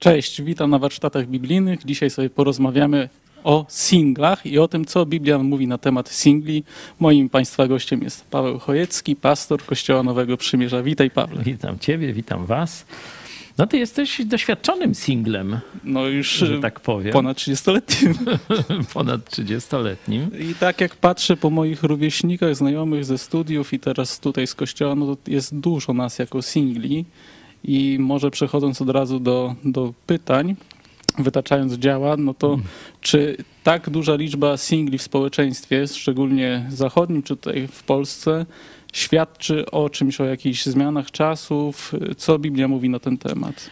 Cześć, witam na warsztatach biblijnych. Dzisiaj sobie porozmawiamy o singlach i o tym, co Biblia mówi na temat singli. Moim Państwa gościem jest Paweł Chojecki, pastor Kościoła Nowego Przymierza. Witaj, Pawle. Witam Ciebie, witam Was. No ty jesteś doświadczonym singlem. No już że tak powiem. ponad 30-letnim. ponad 30-letnim. I tak jak patrzę po moich rówieśnikach, znajomych ze studiów i teraz tutaj z kościoła, no to jest dużo nas jako singli. I może przechodząc od razu do, do pytań, wytaczając działa, no to mm. czy tak duża liczba singli w społeczeństwie, szczególnie zachodnim, czy tutaj w Polsce, świadczy o czymś, o jakichś zmianach czasów? Co Biblia mówi na ten temat?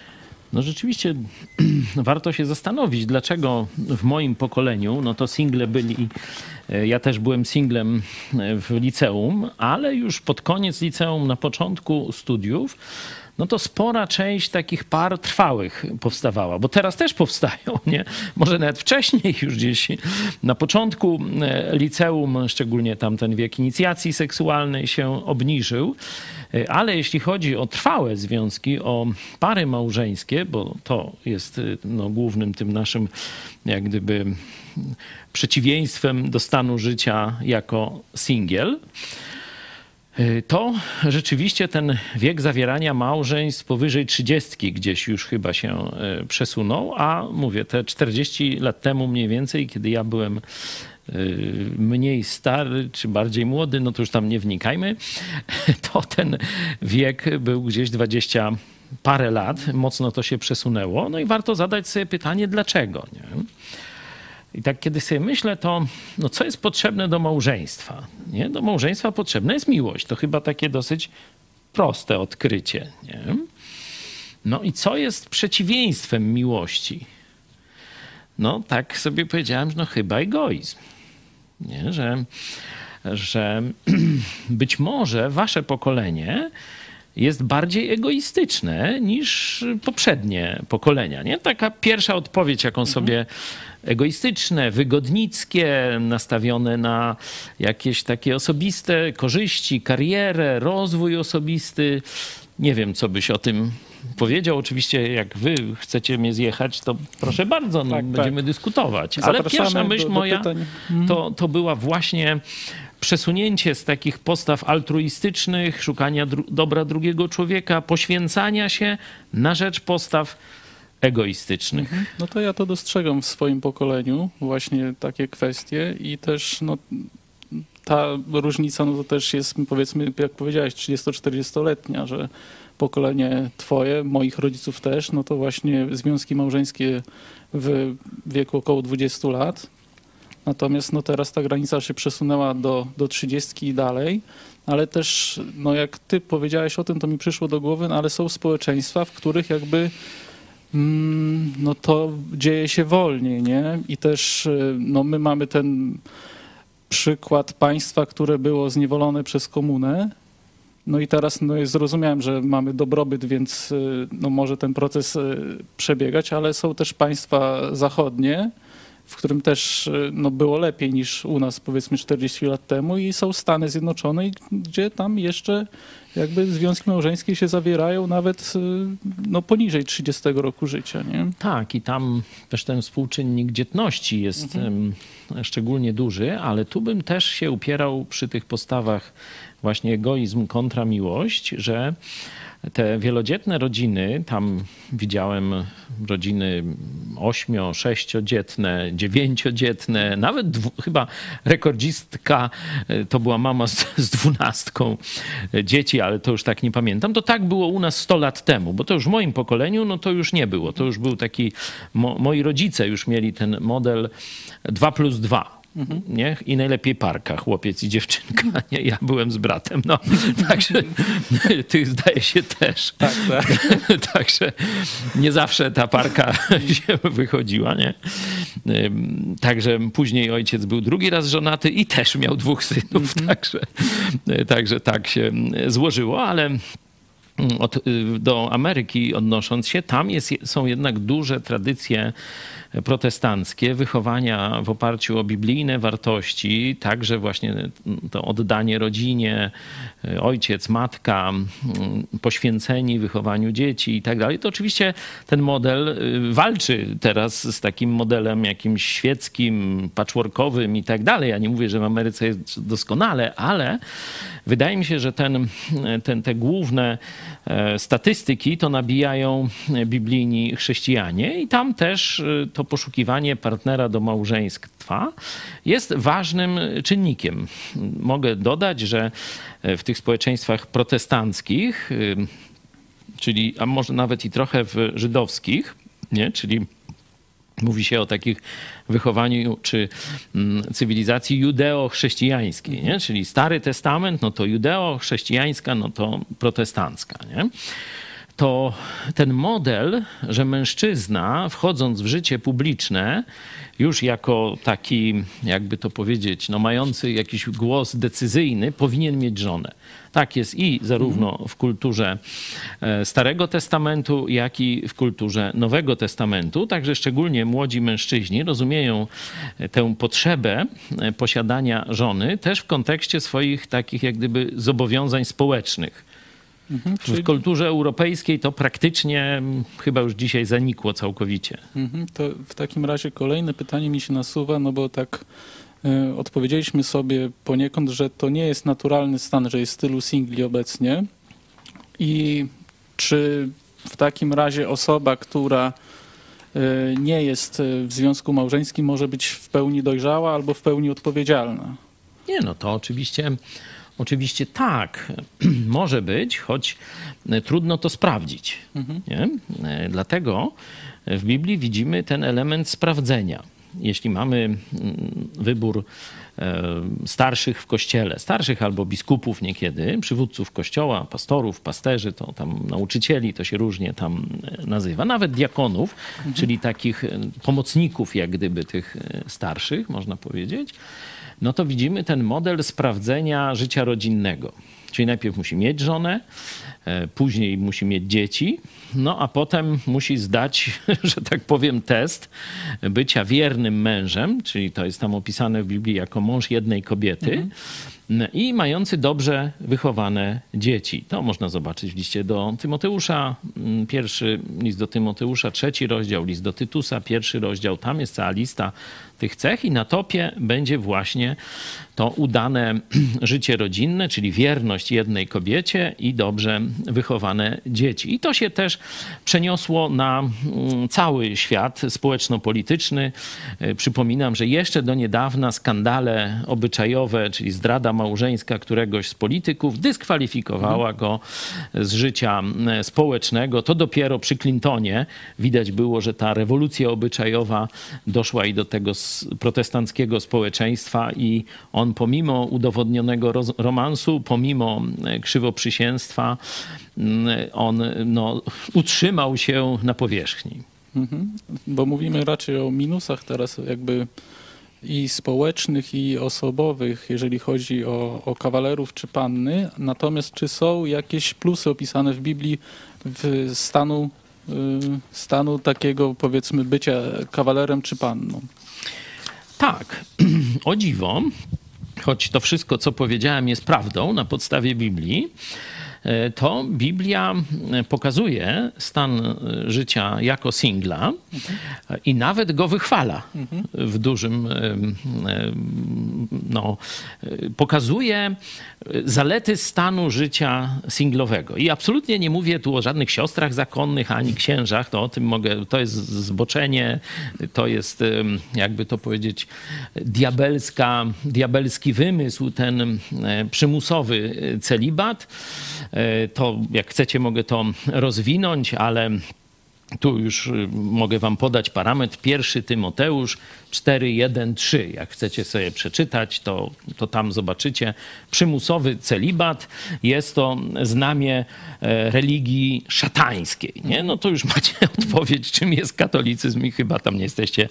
No rzeczywiście warto się zastanowić, dlaczego w moim pokoleniu, no to single byli, e, ja też byłem singlem e, w liceum, ale już pod koniec liceum, na początku studiów, no to spora część takich par trwałych powstawała, bo teraz też powstają, nie? Może nawet wcześniej już gdzieś na początku e, liceum, szczególnie tam ten wiek inicjacji seksualnej się obniżył, e, ale jeśli chodzi o trwałe związki, o pary małżeńskie, bo to jest e, no, głównym tym naszym jak gdyby przeciwieństwem do stanu życia jako singiel, to rzeczywiście ten wiek zawierania małżeństw powyżej 30 gdzieś już chyba się y, przesunął, a mówię, te 40 lat temu mniej więcej, kiedy ja byłem y, mniej stary czy bardziej młody, no to już tam nie wnikajmy, to ten wiek był gdzieś 20 parę lat, mocno to się przesunęło. No i warto zadać sobie pytanie, dlaczego. Nie? I tak kiedy sobie myślę, to no co jest potrzebne do małżeństwa? Nie? Do małżeństwa potrzebna jest miłość. To chyba takie dosyć proste odkrycie. Nie? No i co jest przeciwieństwem miłości? No tak sobie powiedziałem, że no chyba egoizm. Nie? Że, że być może wasze pokolenie jest bardziej egoistyczne niż poprzednie pokolenia. Nie? Taka pierwsza odpowiedź, jaką mhm. Egoistyczne, wygodnickie, nastawione na jakieś takie osobiste korzyści, karierę, rozwój osobisty. Nie wiem, co byś o tym powiedział. Oczywiście, jak wy chcecie mnie zjechać, to proszę bardzo, no, tak, tak. będziemy tak. dyskutować. Ale pierwsza myśl do, do moja to, to była właśnie przesunięcie z takich postaw altruistycznych, szukania dru dobra drugiego człowieka, poświęcania się na rzecz postaw egoistycznych. Mhm. No to ja to dostrzegam w swoim pokoleniu, właśnie takie kwestie i też no, ta różnica no to też jest powiedzmy, jak powiedziałeś, 30-40-letnia, że pokolenie twoje, moich rodziców też, no to właśnie związki małżeńskie w wieku około 20 lat. Natomiast no teraz ta granica się przesunęła do, do 30 i dalej, ale też, no jak ty powiedziałeś o tym, to mi przyszło do głowy, no ale są społeczeństwa, w których jakby no to dzieje się wolniej, nie? I też y, no my mamy ten przykład państwa, które było zniewolone przez komunę. No i teraz no zrozumiałem, że mamy dobrobyt, więc y, no może ten proces y, przebiegać, ale są też państwa zachodnie, w którym też no, było lepiej niż u nas powiedzmy 40 lat temu i są Stany Zjednoczone, gdzie tam jeszcze jakby związki małżeńskie się zawierają nawet y, no, poniżej 30 roku życia. Nie? Tak, i tam też ten współczynnik dzietności jest mhm. szczególnie duży, ale tu bym też się upierał przy tych postawach właśnie egoizm kontra miłość, że te wielodzietne rodziny, tam widziałem rodziny ośmio, sześciodzietne, dziewięciodzietne, nawet dwu, chyba rekordzistka e, to była mama z, z dwunastką dzieci, ale to już tak nie pamiętam. To tak było u nas 100 lat temu, bo to już w moim pokoleniu, no to już nie było. To już był taki, mo, moi rodzice już mieli ten model 2 plus 2 Mhm. Nie? I najlepiej parka, chłopiec i dziewczynka. Nie? Ja byłem z bratem, no. Także ty zdaje się też. Tak, tak. Także nie zawsze ta parka się wychodziła, nie? Także później ojciec był drugi raz żonaty i też miał dwóch synów, mhm. także, także tak się złożyło, ale od, do Ameryki odnosząc się, tam jest, są jednak duże tradycje protestanckie, wychowania w oparciu o biblijne wartości, także właśnie to oddanie rodzinie, ojciec, matka, poświęceni wychowaniu dzieci i tak dalej, to oczywiście ten model y, walczy teraz z takim modelem jakimś świeckim, patchworkowym i tak dalej. Ja nie mówię, że w Ameryce jest doskonale, ale wydaje mi się, że ten, ten, te główne e, statystyki to nabijają biblijni chrześcijanie i tam też y, to poszukiwanie partnera do małżeństwa jest ważnym czynnikiem. Mogę dodać, że w tych społeczeństwach protestanckich, y, czyli a może nawet i trochę w żydowskich, nie? czyli Mówi się o takich wychowaniu czy mm, cywilizacji judeo-chrześcijańskiej, nie? czyli Stary Testament, no to judeo-chrześcijańska, no to protestancka. Nie? To ten model, że mężczyzna wchodząc w życie publiczne już jako taki, jakby to powiedzieć, no mający jakiś głos decyzyjny, powinien mieć żonę. Tak jest i zarówno w kulturze e, Starego Testamentu, jak i w kulturze Nowego Testamentu. Także szczególnie młodzi mężczyźni rozumieją e, tę potrzebę e, posiadania żony też w kontekście swoich takich jak gdyby zobowiązań społecznych. Mhm, w kulturze europejskiej to praktycznie mm, chyba już dzisiaj zanikło całkowicie. Mhm, to w takim razie kolejne pytanie mi się nasuwa, no bo tak y, odpowiedzieliśmy sobie poniekąd, że to nie jest naturalny stan, że jest tylu singli obecnie. I czy w takim razie osoba, która y, nie jest w związku małżeńskim, może być w pełni dojrzała albo w pełni odpowiedzialna? Nie, no to oczywiście Oczywiście tak, może być, choć e, trudno to sprawdzić. Mhm. E, dlatego w Biblii widzimy ten element sprawdzenia. Jeśli mamy mm, wybór e, starszych w kościele, starszych albo biskupów niekiedy, przywódców kościoła, pastorów, pasterzy, to tam nauczycieli, to się różnie tam nazywa, nawet diakonów, mhm. czyli takich pomocników jak gdyby tych starszych, można powiedzieć, no to widzimy ten model sprawdzenia życia rodzinnego. Czyli najpierw musi mieć żonę, e, później musi mieć dzieci, no a potem musi zdać, że tak powiem, test bycia wiernym mężem, czyli to jest tam opisane w Biblii jako mąż jednej kobiety. Mhm i mający dobrze wychowane dzieci. To można zobaczyć w liście do Tymoteusza, mm, pierwszy list do Tymoteusza, trzeci rozdział, list do Tytusa, pierwszy rozdział. Tam jest cała lista tych cech i na topie będzie właśnie to udane życie rodzinne, czyli wierność jednej kobiecie i dobrze wychowane dzieci. I to się też przeniosło na mm, cały świat społeczno-polityczny. E, przypominam, że jeszcze do niedawna skandale obyczajowe, czyli zdrada małżeńska któregoś z polityków, dyskwalifikowała go z życia mm, społecznego. To dopiero przy Clintonie widać było, że ta rewolucja obyczajowa doszła i do tego protestanckiego społeczeństwa i on pomimo udowodnionego romansu, pomimo e, krzywoprzysięstwa, mm, on no, utrzymał się na powierzchni. Mhm. Bo mówimy raczej o minusach teraz jakby i społecznych, i osobowych, jeżeli chodzi o, o kawalerów czy panny. Natomiast czy są jakieś plusy opisane w Biblii w stanu, y, stanu takiego powiedzmy bycia kawalerem czy panną? Tak, o dziwo, choć to wszystko, co powiedziałem, jest prawdą na podstawie Biblii, to Biblia e, pokazuje stan e, życia jako singla i nawet go wychwala w dużym, no, pokazuje zalety stanu życia singlowego. I absolutnie nie mówię tu o żadnych siostrach zakonnych ani księżach, to o tym mogę, to jest zboczenie, to jest, jakby to powiedzieć, diabelska, diabelski wymysł, ten przymusowy celibat. E, to jak chcecie, mogę to rozwinąć, ale tu już y, mogę wam podać parametr. Pierwszy Tymoteusz 4, 1, 3. Jak chcecie sobie przeczytać, to, to tam zobaczycie. Przymusowy celibat jest to znamie e, religii szatańskiej. Nie? No to już macie odpowiedź, czym jest katolicyzm i chyba tam nie jesteście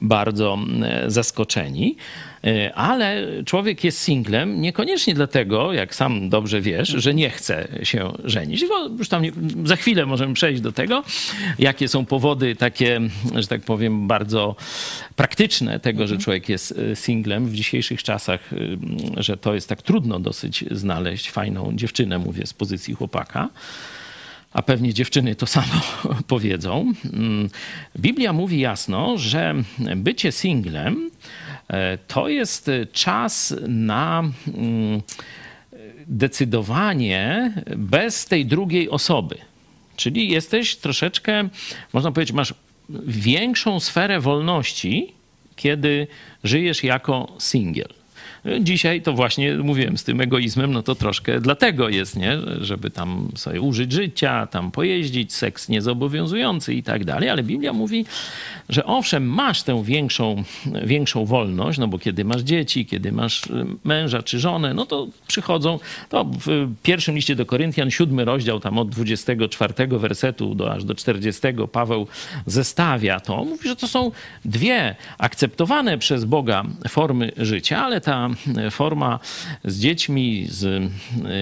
bardzo zaskoczeni. E, ale człowiek jest singlem niekoniecznie dlatego, jak sam dobrze wiesz, że nie chce się żenić. Już tam za chwilę możemy przejść do tego, jakie są powody takie, że tak powiem, bardzo praktyczne tego, że człowiek jest e, singlem w dzisiejszych czasach, e, że to jest tak trudno dosyć znaleźć fajną dziewczynę, mówię z pozycji chłopaka a pewnie dziewczyny to samo powiedzą. Mm, Biblia mówi jasno, że bycie singlem e, to jest czas na mm, decydowanie bez tej drugiej osoby. Czyli jesteś troszeczkę, można powiedzieć, masz większą sferę wolności, kiedy żyjesz jako singiel. Dzisiaj to właśnie mówiłem z tym egoizmem, no to troszkę dlatego jest, nie? Żeby tam sobie użyć życia, tam pojeździć, seks niezobowiązujący i tak dalej, ale Biblia mówi, że owszem, masz tę większą, większą wolność, no bo kiedy masz dzieci, kiedy masz y, męża czy żonę, no to przychodzą, to w pierwszym liście do Koryntian, siódmy rozdział, tam od 24 wersetu do aż do 40 Paweł zestawia to. Mówi, że to są dwie akceptowane przez Boga formy życia, ale ta forma z dziećmi, z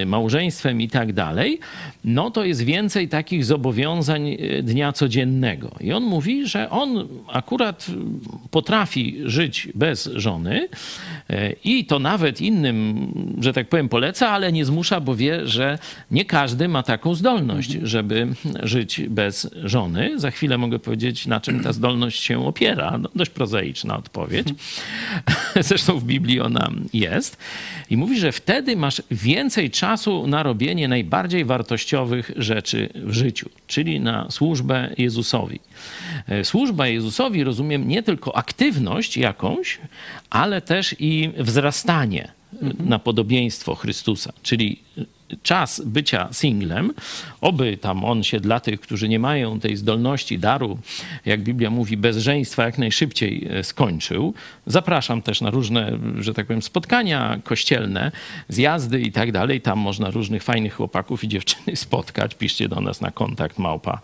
y, małżeństwem i tak dalej, no to jest więcej takich zobowiązań y, dnia codziennego. I on mówi, że on akurat potrafi żyć bez żony y, i to nawet innym, że tak powiem, poleca, ale nie zmusza, bo wie, że nie każdy ma taką zdolność, żeby żyć bez żony. Za chwilę mogę powiedzieć, na czym ta zdolność się opiera. No, dość prozaiczna odpowiedź. Zresztą w Biblii ona jest. I mówi, że wtedy masz więcej czasu na robienie najbardziej wartościowych rzeczy w życiu, czyli na służbę Jezusowi. E, służba Jezusowi rozumiem nie tylko aktywność jakąś, ale też i wzrastanie na podobieństwo Chrystusa, czyli czas bycia singlem, oby tam on się dla tych, którzy nie mają tej zdolności, daru, jak Biblia mówi, bezżeństwa jak najszybciej e, skończył. Zapraszam też na różne, że tak powiem, spotkania kościelne, zjazdy i tak dalej. Tam można różnych fajnych chłopaków i dziewczyny spotkać. Piszcie do nas na kontakt małpa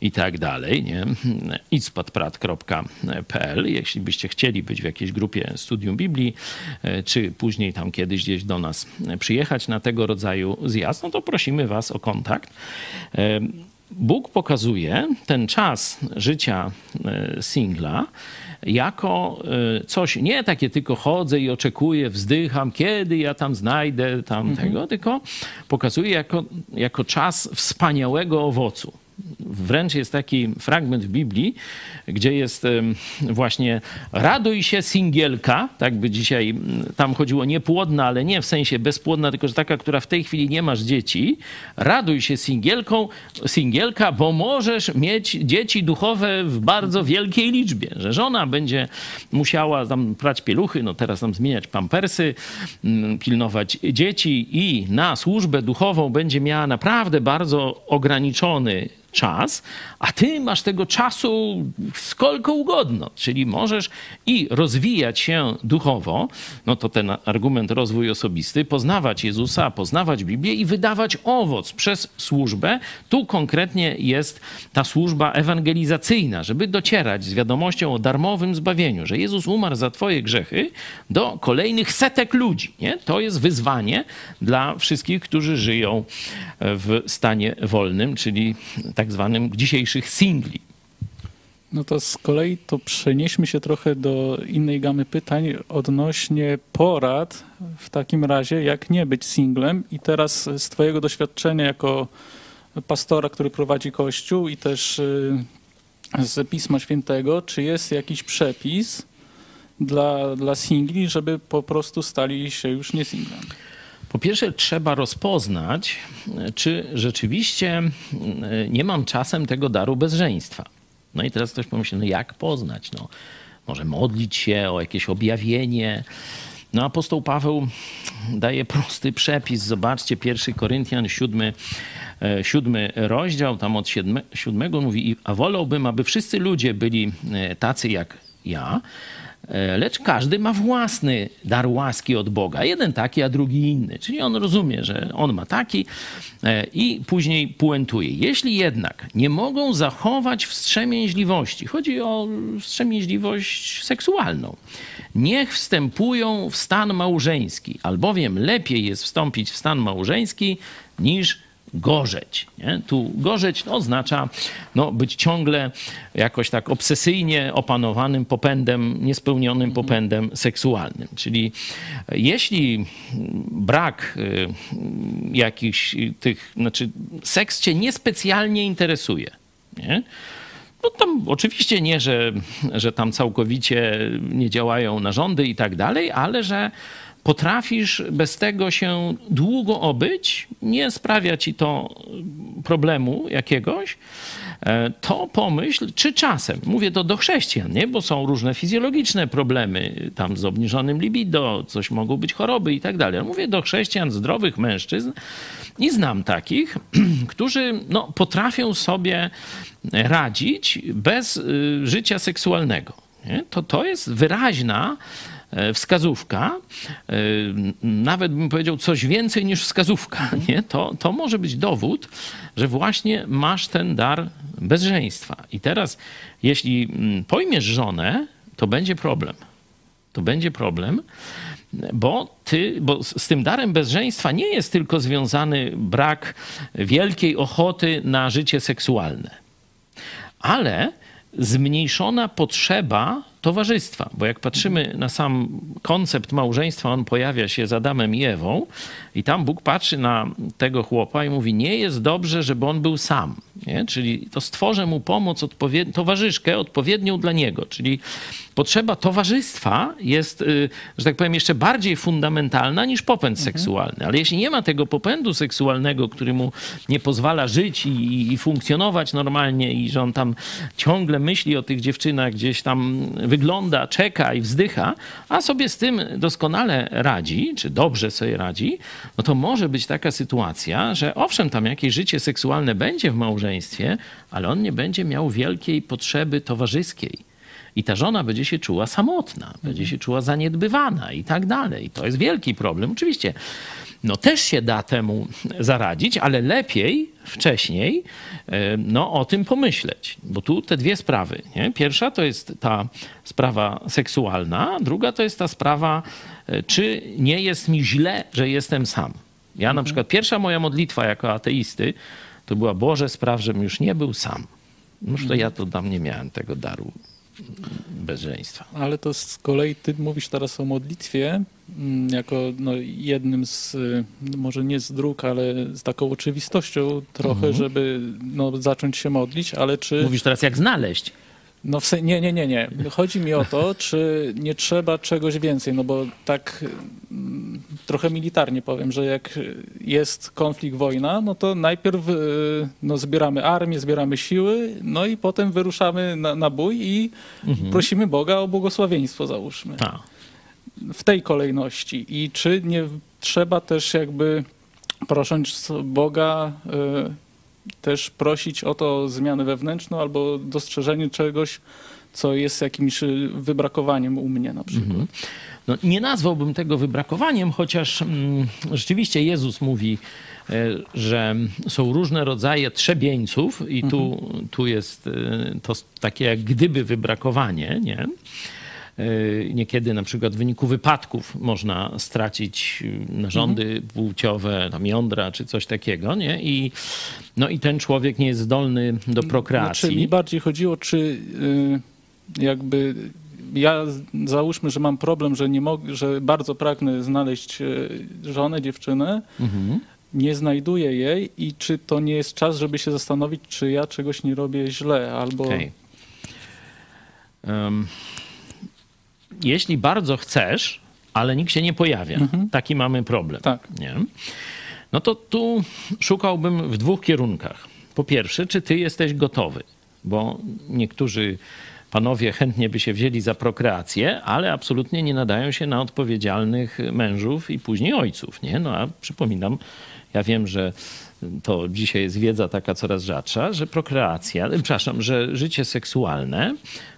i tak dalej, nie? idspadprat.pl Jeśli byście chcieli być w jakiejś grupie studium Biblii, e, czy później tam kiedyś gdzieś do nas przyjechać na tego rodzaju zjazd, no to prosimy Was o kontakt. Bóg pokazuje ten czas życia e, singla jako e, coś, nie takie tylko chodzę i oczekuję, wzdycham, kiedy ja tam znajdę tam mhm. tylko pokazuje jako, jako czas wspaniałego owocu. Wręcz jest taki fragment w Biblii, gdzie jest właśnie raduj się singielka, tak by dzisiaj tam chodziło niepłodna, ale nie w sensie bezpłodna, tylko że taka, która w tej chwili nie masz dzieci. Raduj się singielką, singielka, bo możesz mieć dzieci duchowe w bardzo wielkiej liczbie, że żona będzie musiała tam prać pieluchy, no teraz tam zmieniać pampersy, pilnować dzieci i na służbę duchową będzie miała naprawdę bardzo ograniczony czas, a ty masz tego czasu skolko ugodno, czyli możesz i rozwijać się duchowo, no to ten argument rozwój osobisty, poznawać Jezusa, poznawać Biblię i wydawać owoc przez służbę. Tu konkretnie jest ta służba ewangelizacyjna, żeby docierać z wiadomością o darmowym zbawieniu, że Jezus umarł za twoje grzechy do kolejnych setek ludzi. Nie? To jest wyzwanie dla wszystkich, którzy żyją w stanie wolnym, czyli tak zwanym singli. No to z kolei to przenieśmy się trochę do innej gamy pytań odnośnie porad w takim razie, jak nie być singlem. I teraz z Twojego doświadczenia jako pastora, który prowadzi kościół i też y, z Pisma Świętego, czy jest jakiś przepis dla, dla singli, żeby po prostu stali się już nie singlem? Po pierwsze, trzeba rozpoznać, czy rzeczywiście mm, nie mam czasem tego daru bezżeństwa. No i teraz ktoś pomyśli, no jak poznać? No, może modlić się o jakieś objawienie. No apostoł Paweł daje prosty przepis. Zobaczcie, 1 Koryntian 7, 7 e, rozdział, tam od 7, 7 mówi, a wolałbym, aby wszyscy ludzie byli e, tacy jak ja, E, lecz każdy ma własny dar łaski od Boga. Jeden taki, a drugi inny. Czyli on rozumie, że on ma taki e, i później puentuje. Jeśli jednak nie mogą zachować wstrzemięźliwości, chodzi o wstrzemięźliwość seksualną, niech wstępują w stan małżeński, albowiem lepiej jest wstąpić w stan małżeński niż gorzeć. Nie? Tu gorzeć no, oznacza no, być ciągle jakoś tak obsesyjnie opanowanym popędem, niespełnionym mhm. popędem seksualnym. Czyli jeśli brak y, jakichś tych, znaczy seks cię niespecjalnie interesuje, nie? No tam oczywiście nie, że, że tam całkowicie nie działają narządy i tak dalej, ale że potrafisz bez tego się długo obyć, nie sprawia ci to problemu jakiegoś, e, to pomyśl, czy czasem, mówię to do chrześcijan, nie? bo są różne fizjologiczne problemy, tam z obniżonym libido, coś mogą być choroby i tak dalej. Mówię do chrześcijan, zdrowych mężczyzn i znam takich, którzy no, potrafią sobie radzić bez y, życia seksualnego. Nie? To, to jest wyraźna wskazówka, e, nawet bym powiedział coś więcej niż wskazówka, nie? To, to może być dowód, że właśnie masz ten dar bezżeństwa. I teraz, jeśli mm, pojmiesz żonę, to będzie problem. To będzie problem, bo ty, bo z tym darem bezżeństwa nie jest tylko związany brak wielkiej ochoty na życie seksualne, ale zmniejszona potrzeba towarzystwa. Bo jak patrzymy na sam koncept małżeństwa, on pojawia się z Adamem i Ewą i tam Bóg patrzy na tego chłopa i mówi, nie jest dobrze, żeby on był sam. Nie? Czyli to stworzę mu pomoc, odpowied towarzyszkę odpowiednią dla niego. Czyli potrzeba towarzystwa jest, y, że tak powiem, jeszcze bardziej fundamentalna niż popęd mhm. seksualny. Ale jeśli nie ma tego popędu seksualnego, który mu nie pozwala żyć i, i funkcjonować normalnie i że on tam ciągle myśli o tych dziewczynach, gdzieś tam wygląda, czeka i wzdycha, a sobie z tym doskonale radzi, czy dobrze sobie radzi, no to może być taka sytuacja, że owszem, tam jakieś życie seksualne będzie w małżeństwie, ale on nie będzie miał wielkiej potrzeby towarzyskiej. I ta żona będzie się czuła samotna, będzie się czuła zaniedbywana i tak dalej. To jest wielki problem. Oczywiście no też się da temu zaradzić, ale lepiej wcześniej e, no, o tym pomyśleć. Bo tu te dwie sprawy. Nie? Pierwsza to jest ta sprawa seksualna, druga to jest ta sprawa, e, czy nie jest mi źle, że jestem sam. Ja na mhm. przykład pierwsza moja modlitwa jako ateisty to była Boże spraw, żebym już nie był sam. Noż to ja to tam nie miałem tego daru bezżeństwa. Ale to z kolei ty mówisz teraz o modlitwie mm, jako no, jednym z, no, może nie z dróg, ale z taką oczywistością trochę, mhm. żeby no, zacząć się modlić, ale czy... Mówisz teraz jak znaleźć. No w nie, nie, nie, nie. Chodzi mi o to, czy nie trzeba czegoś więcej, no bo tak mm, trochę militarnie powiem, że jak jest konflikt, wojna, no to najpierw y, no, zbieramy armię, zbieramy siły, no i potem wyruszamy na, na bój i mhm. prosimy Boga o błogosławieństwo, załóżmy. Ta. W tej kolejności. I czy nie trzeba też jakby prosząc Boga y, też prosić o to zmianę wewnętrzną albo dostrzeżenie czegoś, co jest jakimś wybrakowaniem u mnie na przykład. Mhm. No, nie nazwałbym tego wybrakowaniem, chociaż mm, rzeczywiście Jezus mówi, e, że są różne rodzaje trzebieńców i tu, mhm. tu jest e, to takie jak gdyby wybrakowanie, nie? E, niekiedy na przykład w wyniku wypadków można stracić e, narządy mhm. płciowe, tam jądra czy coś takiego, nie? I, no i ten człowiek nie jest zdolny do prokreacji. Znaczy mi bardziej chodziło, czy e, jakby ja załóżmy, że mam problem, że nie mogę, że bardzo pragnę znaleźć żonę, dziewczynę, mhm. nie znajduję jej i czy to nie jest czas, żeby się zastanowić, czy ja czegoś nie robię źle albo... Okay. Um, jeśli bardzo chcesz, ale nikt się nie pojawia, mhm. taki mamy problem. Tak. Nie? No to tu szukałbym w dwóch kierunkach. Po pierwsze, czy ty jesteś gotowy? Bo niektórzy panowie chętnie by się wzięli za prokreację, ale absolutnie nie nadają się na odpowiedzialnych mężów i później ojców. Nie? No a przypominam, ja wiem, że to dzisiaj jest wiedza taka coraz rzadsza, że prokreacja, przepraszam, że życie seksualne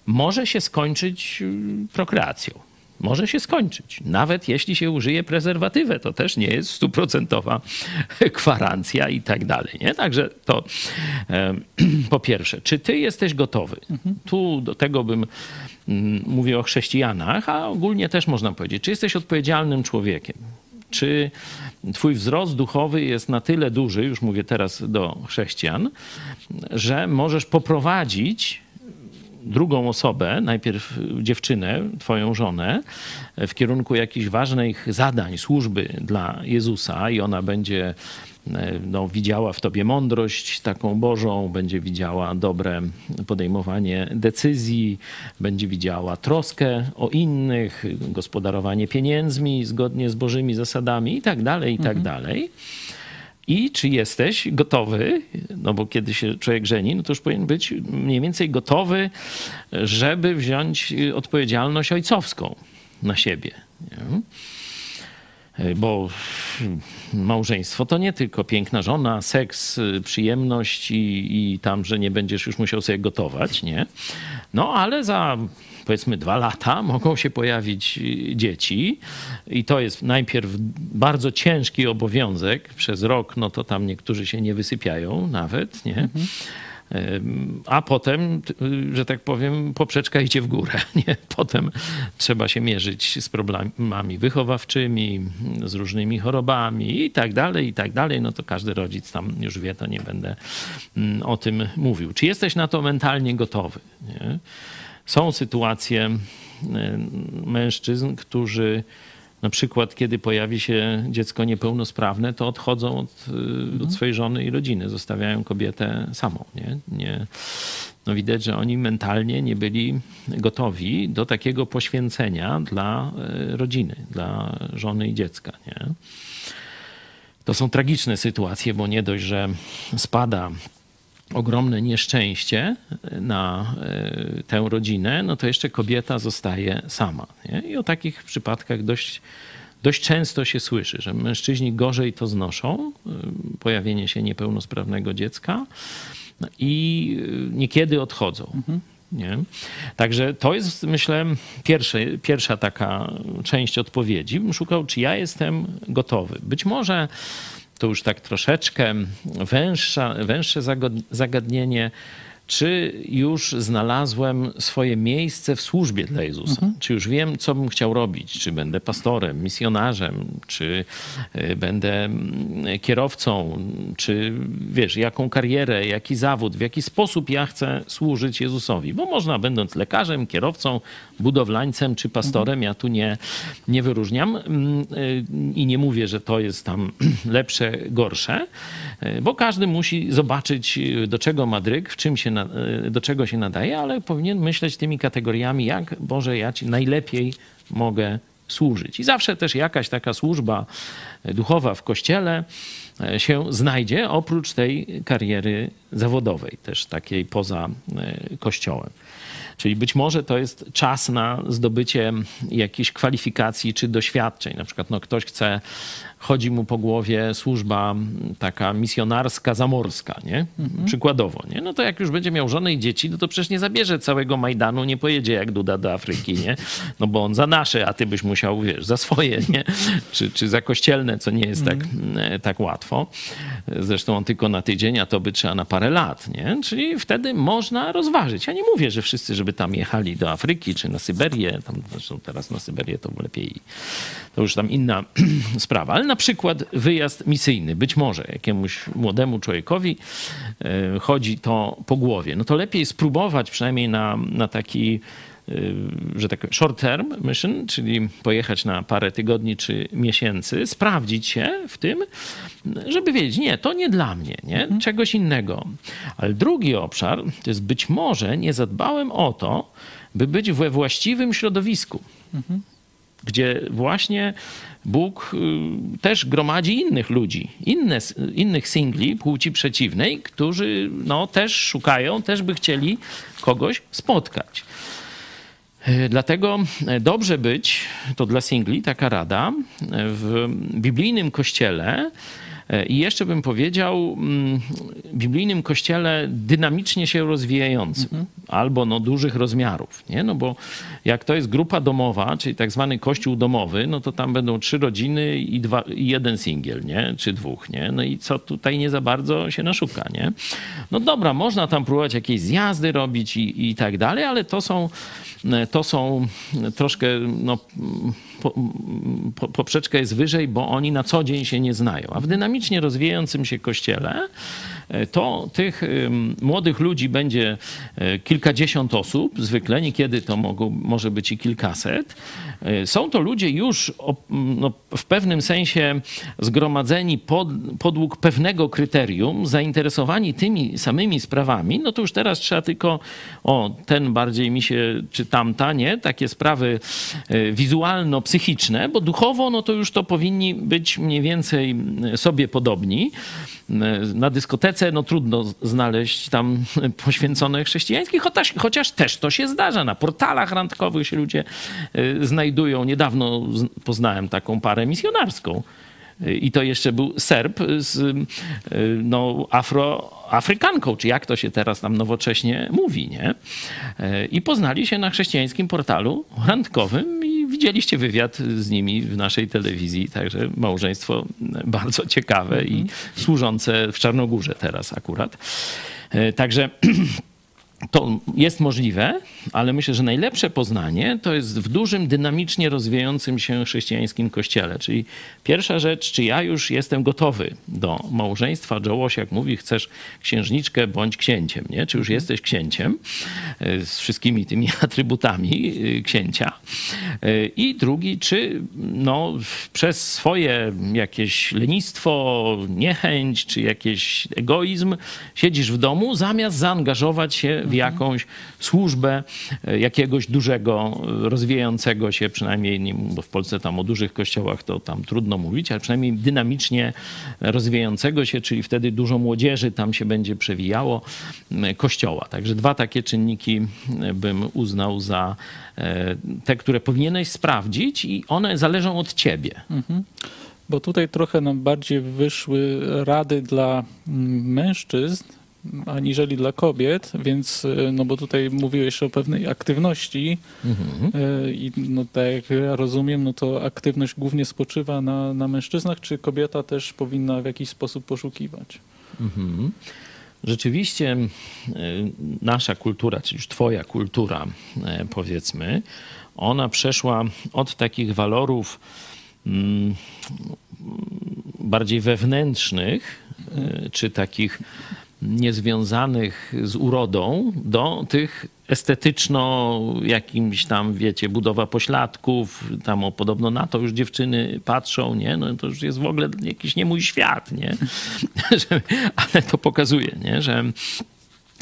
może się skończyć y, prokreacją. Może się skończyć. Nawet jeśli się użyje prezerwatywę, to też nie jest stuprocentowa gwarancja i tak dalej. Nie? Także to po pierwsze, czy ty jesteś gotowy? Mhm. Tu do tego bym mm, mówił o chrześcijanach, a ogólnie też można powiedzieć, czy jesteś odpowiedzialnym człowiekiem? Czy twój wzrost duchowy jest na tyle duży, już mówię teraz do chrześcijan, że możesz poprowadzić drugą osobę, najpierw dziewczynę, twoją żonę, w kierunku jakichś ważnych zadań, służby dla Jezusa i ona będzie no, widziała w tobie mądrość taką Bożą, będzie widziała dobre podejmowanie decyzji, będzie widziała troskę o innych, gospodarowanie pieniędzmi zgodnie z Bożymi zasadami i tak dalej, i tak mhm. dalej. I czy jesteś gotowy, no bo kiedy się człowiek żeni, no to już powinien być mniej więcej gotowy, żeby wziąć odpowiedzialność ojcowską na siebie. Nie? E, bo małżeństwo to nie tylko piękna żona, seks, y, przyjemność i, i tam, że nie będziesz już musiał sobie gotować, nie? No ale za powiedzmy dwa lata mogą się pojawić y, dzieci i to jest najpierw bardzo ciężki obowiązek. Przez rok, no to tam niektórzy się nie wysypiają nawet, nie? Mhm a potem, że tak powiem, poprzeczka idzie w górę. Nie? Potem trzeba się mierzyć z problemami wychowawczymi, z różnymi chorobami i tak dalej, i tak dalej. No to każdy rodzic tam już wie, to nie będę mm, o tym mówił. Czy jesteś na to mentalnie gotowy? Nie? Są sytuacje mężczyzn, którzy na przykład, kiedy pojawi się dziecko niepełnosprawne, to odchodzą od, mhm. od swojej żony i rodziny, zostawiają kobietę samą. Nie? Nie, no widać, że oni mentalnie nie byli gotowi do takiego poświęcenia dla e, rodziny, dla żony i dziecka. Nie? To są tragiczne sytuacje, bo nie dość, że spada ogromne nieszczęście na e, tę rodzinę, no to jeszcze kobieta zostaje sama. Nie? I o takich przypadkach dość, dość często się słyszy, że mężczyźni gorzej to znoszą, e, pojawienie się niepełnosprawnego dziecka i e, niekiedy odchodzą. Mhm. Nie? Także to jest, myślę, pierwsze, pierwsza taka część odpowiedzi. Bym szukał, czy ja jestem gotowy. Być może to już tak troszeczkę węższa, węższe zagadnienie czy już znalazłem swoje miejsce w służbie dla Jezusa? Mhm. Czy już wiem, co bym chciał robić? Czy będę pastorem, misjonarzem, czy e, będę mm, kierowcą, czy wiesz, jaką karierę, jaki zawód, w jaki sposób ja chcę służyć Jezusowi? Bo można, będąc lekarzem, kierowcą, budowlańcem czy pastorem, mhm. ja tu nie, nie wyróżniam mm, e, i nie mówię, że to jest tam lepsze, gorsze, bo każdy musi zobaczyć, do czego ma dryg, w czym się na, do czego się nadaje, ale powinien myśleć tymi kategoriami, jak Boże, ja Ci najlepiej mogę służyć. I zawsze też jakaś taka służba duchowa w kościele e, się znajdzie, oprócz tej kariery zawodowej, też takiej poza e, kościołem. Czyli być może to jest czas na zdobycie jakichś kwalifikacji czy doświadczeń. Na przykład no, ktoś chce chodzi mu po głowie służba taka misjonarska, zamorska, nie? Mhm. Przykładowo, nie? No to jak już będzie miał żonę i dzieci, no to przecież nie zabierze całego Majdanu, nie pojedzie jak Duda do Afryki, nie? No bo on za nasze, a ty byś musiał, wiesz, za swoje, nie? Czy, czy za kościelne, co nie jest tak, mhm. tak łatwo. Zresztą on tylko na tydzień, a to by trzeba na parę lat, nie? Czyli wtedy można rozważyć. Ja nie mówię, że wszyscy, żeby tam jechali do Afryki, czy na Syberię, tam zresztą teraz na Syberię to lepiej, to już tam inna sprawa, ale na przykład wyjazd misyjny, być może jakiemuś młodemu człowiekowi e, chodzi to po głowie, no to lepiej spróbować przynajmniej na, na taki że tak short term mission, czyli pojechać na parę tygodni czy miesięcy, sprawdzić się w tym, żeby wiedzieć, nie, to nie dla mnie, nie, mhm. czegoś innego. Ale drugi obszar to jest być może nie zadbałem o to, by być we właściwym środowisku. Mhm gdzie właśnie Bóg y, też gromadzi innych ludzi, inne, innych singli płci przeciwnej, którzy no, też szukają, też by chcieli kogoś spotkać. Y, dlatego dobrze być, to dla singli taka rada, w biblijnym kościele E, I jeszcze bym powiedział, mm, biblijnym kościele dynamicznie się rozwijającym, mhm. albo no dużych rozmiarów, nie? No bo jak to jest grupa domowa, czyli tak zwany kościół domowy, no to tam będą trzy rodziny i, dwa, i jeden singiel, nie? Czy dwóch, nie? No i co tutaj nie za bardzo się naszuka, nie? No dobra, można tam próbować jakieś zjazdy robić i, i tak dalej, ale to są, to są troszkę, no po, po, poprzeczka jest wyżej, bo oni na co dzień się nie znają. A w dynamicznie rozwijającym się kościele e, to tych młodych ludzi będzie e, kilkadziesiąt osób, zwykle, niekiedy to mogą, może być i kilkaset. E, są to ludzie już no, w pewnym sensie zgromadzeni pod, podług pewnego kryterium, zainteresowani tymi samymi sprawami, no to już teraz trzeba tylko, o, ten bardziej mi się, czy tamta, nie? Takie sprawy wizualno psychiczne, bo duchowo no to już to powinni być mniej więcej sobie podobni. Na dyskotece no trudno znaleźć tam poświęcone chrześcijańskich, chociaż, chociaż też to się zdarza. Na portalach randkowych się ludzie y, znajdują. Niedawno poznałem taką parę misjonarską. I to jeszcze był Serb z y, no, afroafrykanką, czy jak to się teraz tam nowocześnie mówi, nie? I poznali się na chrześcijańskim portalu randkowym i widzieliście wywiad z nimi w naszej telewizji, także małżeństwo bardzo ciekawe i mhm. służące w Czarnogórze teraz akurat. E, także to jest możliwe, ale myślę, że najlepsze poznanie to jest w dużym, dynamicznie rozwijającym się chrześcijańskim kościele. Czyli pierwsza rzecz, czy ja już jestem gotowy do małżeństwa. Joe Łosiak mówi, chcesz księżniczkę bądź księciem, nie? Czy już mhm. jesteś księciem e, z wszystkimi tymi atrybutami e, księcia. E, I drugi, czy no, przez swoje jakieś lenistwo, niechęć, czy jakiś egoizm siedzisz w domu, zamiast zaangażować się w jakąś służbę e, jakiegoś dużego, e, rozwijającego się, przynajmniej, bo w Polsce tam o dużych kościołach to tam trudno mówić, ale przynajmniej dynamicznie rozwijającego się, czyli wtedy dużo młodzieży tam się będzie przewijało, kościoła. Także dwa takie czynniki bym uznał za te, które powinieneś sprawdzić i one zależą od ciebie. Mhm bo tutaj trochę nam bardziej wyszły rady dla mężczyzn, aniżeli dla kobiet, więc e, no bo tutaj mówiłeś o pewnej aktywności mhm. E, i no tak jak ja rozumiem, no to aktywność głównie spoczywa na, na mężczyznach, czy kobieta też powinna w jakiś sposób poszukiwać? Mhm. Rzeczywiście e, nasza kultura, czyli już twoja kultura powiedzmy, ona przeszła od takich walorów mm, bardziej wewnętrznych, czy takich niezwiązanych z urodą do tych estetyczno jakimś tam, wiecie, budowa pośladków, tam o, podobno na to już dziewczyny patrzą, nie? No to już jest w ogóle jakiś nie mój świat, nie? Ale to pokazuje, nie? Że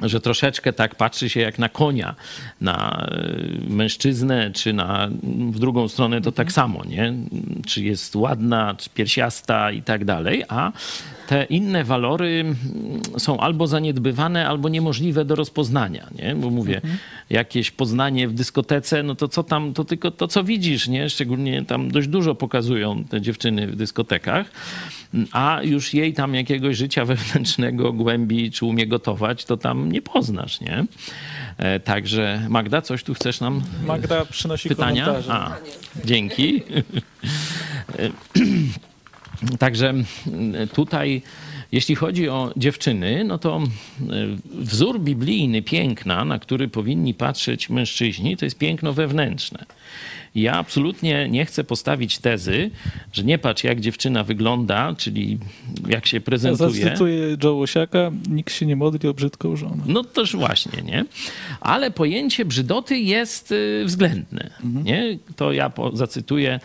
że troszeczkę tak patrzy się jak na konia, na e, mężczyznę, czy na w drugą stronę to tak mhm. samo, nie? Czy jest ładna, czy piersiasta i tak dalej, a te inne walory mm, są albo zaniedbywane, albo niemożliwe do rozpoznania, nie? Bo mówię, mhm. jakieś poznanie w dyskotece, no to co tam, to tylko to, co widzisz, nie? Szczególnie tam dość dużo pokazują te dziewczyny w dyskotekach, a już jej tam jakiegoś życia wewnętrznego, głębi, czy umie gotować, to tam nie poznasz, nie? E, także Magda, coś tu chcesz nam? Magda przynosi pytania. Komentarze. A, dzięki. Także tutaj, jeśli chodzi o dziewczyny, no to wzór biblijny piękna, na który powinni patrzeć mężczyźni, to jest piękno wewnętrzne. Ja absolutnie nie chcę postawić tezy, że nie patrz jak dziewczyna wygląda, czyli jak się prezentuje. Ja zacytuję Joe Łosiaka, nikt się nie modli o brzydką żonę. No toż właśnie, nie? Ale pojęcie brzydoty jest y, względne, mhm. nie? To ja zacytuję.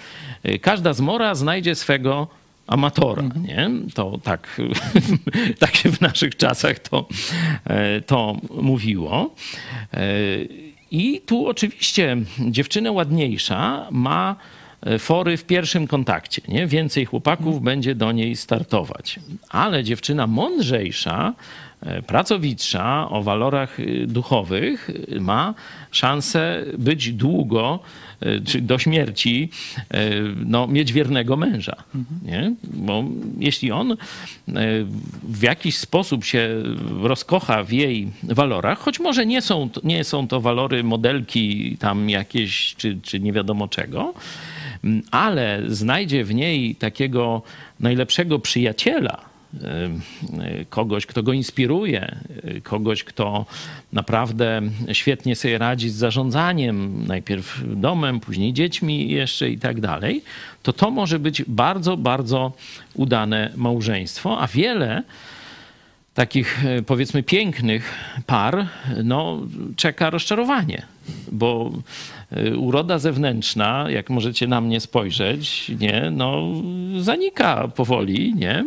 Każda zmora znajdzie swego amatora, mhm. nie? To tak, tak się w naszych czasach to, e, to mówiło. E, I tu oczywiście dziewczyna ładniejsza ma e, fory w pierwszym kontakcie. Nie? Więcej chłopaków będzie do niej startować. Ale dziewczyna mądrzejsza, e, pracowitsza, o walorach y, duchowych ma szansę być długo E, czy do śmierci no, mieć wiernego męża. Nie? Bo jeśli on w jakiś sposób się rozkocha w jej walorach, choć może nie są, nie są to walory modelki tam jakieś, czy, czy nie wiadomo czego, ale znajdzie w niej takiego najlepszego przyjaciela, kogoś, kto go inspiruje, kogoś, kto naprawdę świetnie sobie radzi z zarządzaniem, najpierw domem, później dziećmi jeszcze i tak dalej, to to może być bardzo, bardzo udane małżeństwo, a wiele takich powiedzmy pięknych par no, czeka rozczarowanie, bo Y, uroda zewnętrzna, jak możecie na mnie spojrzeć, nie, no, zanika powoli, nie?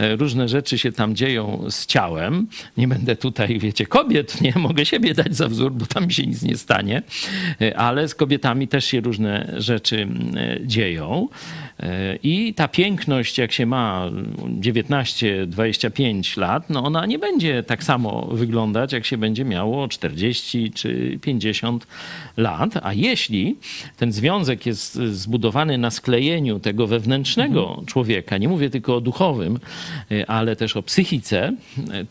Y, różne rzeczy się tam dzieją z ciałem. Nie będę tutaj, wiecie, kobiet, nie? Mogę siebie dać za wzór, bo tam się nic nie stanie, y, ale z kobietami też się różne rzeczy dzieją. I ta piękność, jak się ma 19-25 lat, no ona nie będzie tak samo wyglądać, jak się będzie miało 40 czy 50 lat. A jeśli ten związek jest zbudowany na sklejeniu tego wewnętrznego mhm. człowieka, nie mówię tylko o duchowym, ale też o psychice,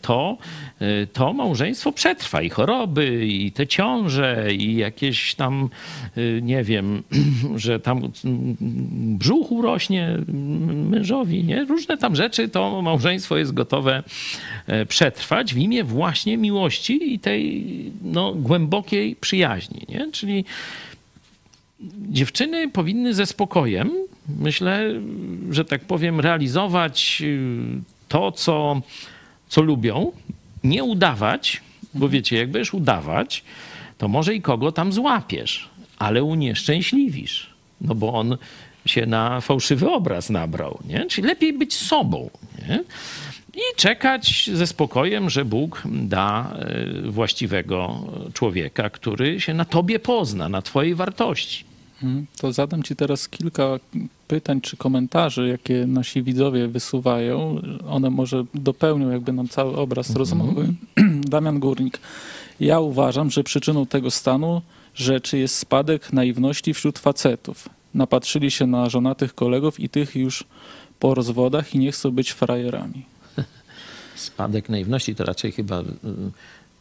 to, to małżeństwo przetrwa i choroby, i te ciąże, i jakieś tam, nie wiem, że tam brzuch urośnie mężowi, nie? Różne tam rzeczy, to małżeństwo jest gotowe e, przetrwać w imię właśnie miłości i tej no, głębokiej przyjaźni, nie? Czyli dziewczyny powinny ze spokojem, myślę, że tak powiem, realizować y, to, co, co lubią, nie udawać, bo wiecie, jak będziesz udawać, to może i kogo tam złapiesz, ale unieszczęśliwisz, no bo on się na fałszywy obraz nabrał, nie? Czyli lepiej być sobą, nie? i czekać ze spokojem, że Bóg da e, właściwego człowieka, który się na tobie pozna, na twojej wartości. Mhm. To zadam Ci teraz kilka pytań czy komentarzy, jakie nasi widzowie wysuwają. One może dopełnią jakby nam cały obraz mhm. rozmowy. Damian Górnik. Ja uważam, że przyczyną tego stanu rzeczy jest spadek naiwności wśród facetów. Napatrzyli się na żonatych kolegów i tych już po rozwodach i nie chcą być frajerami. Spadek naiwności to raczej chyba y,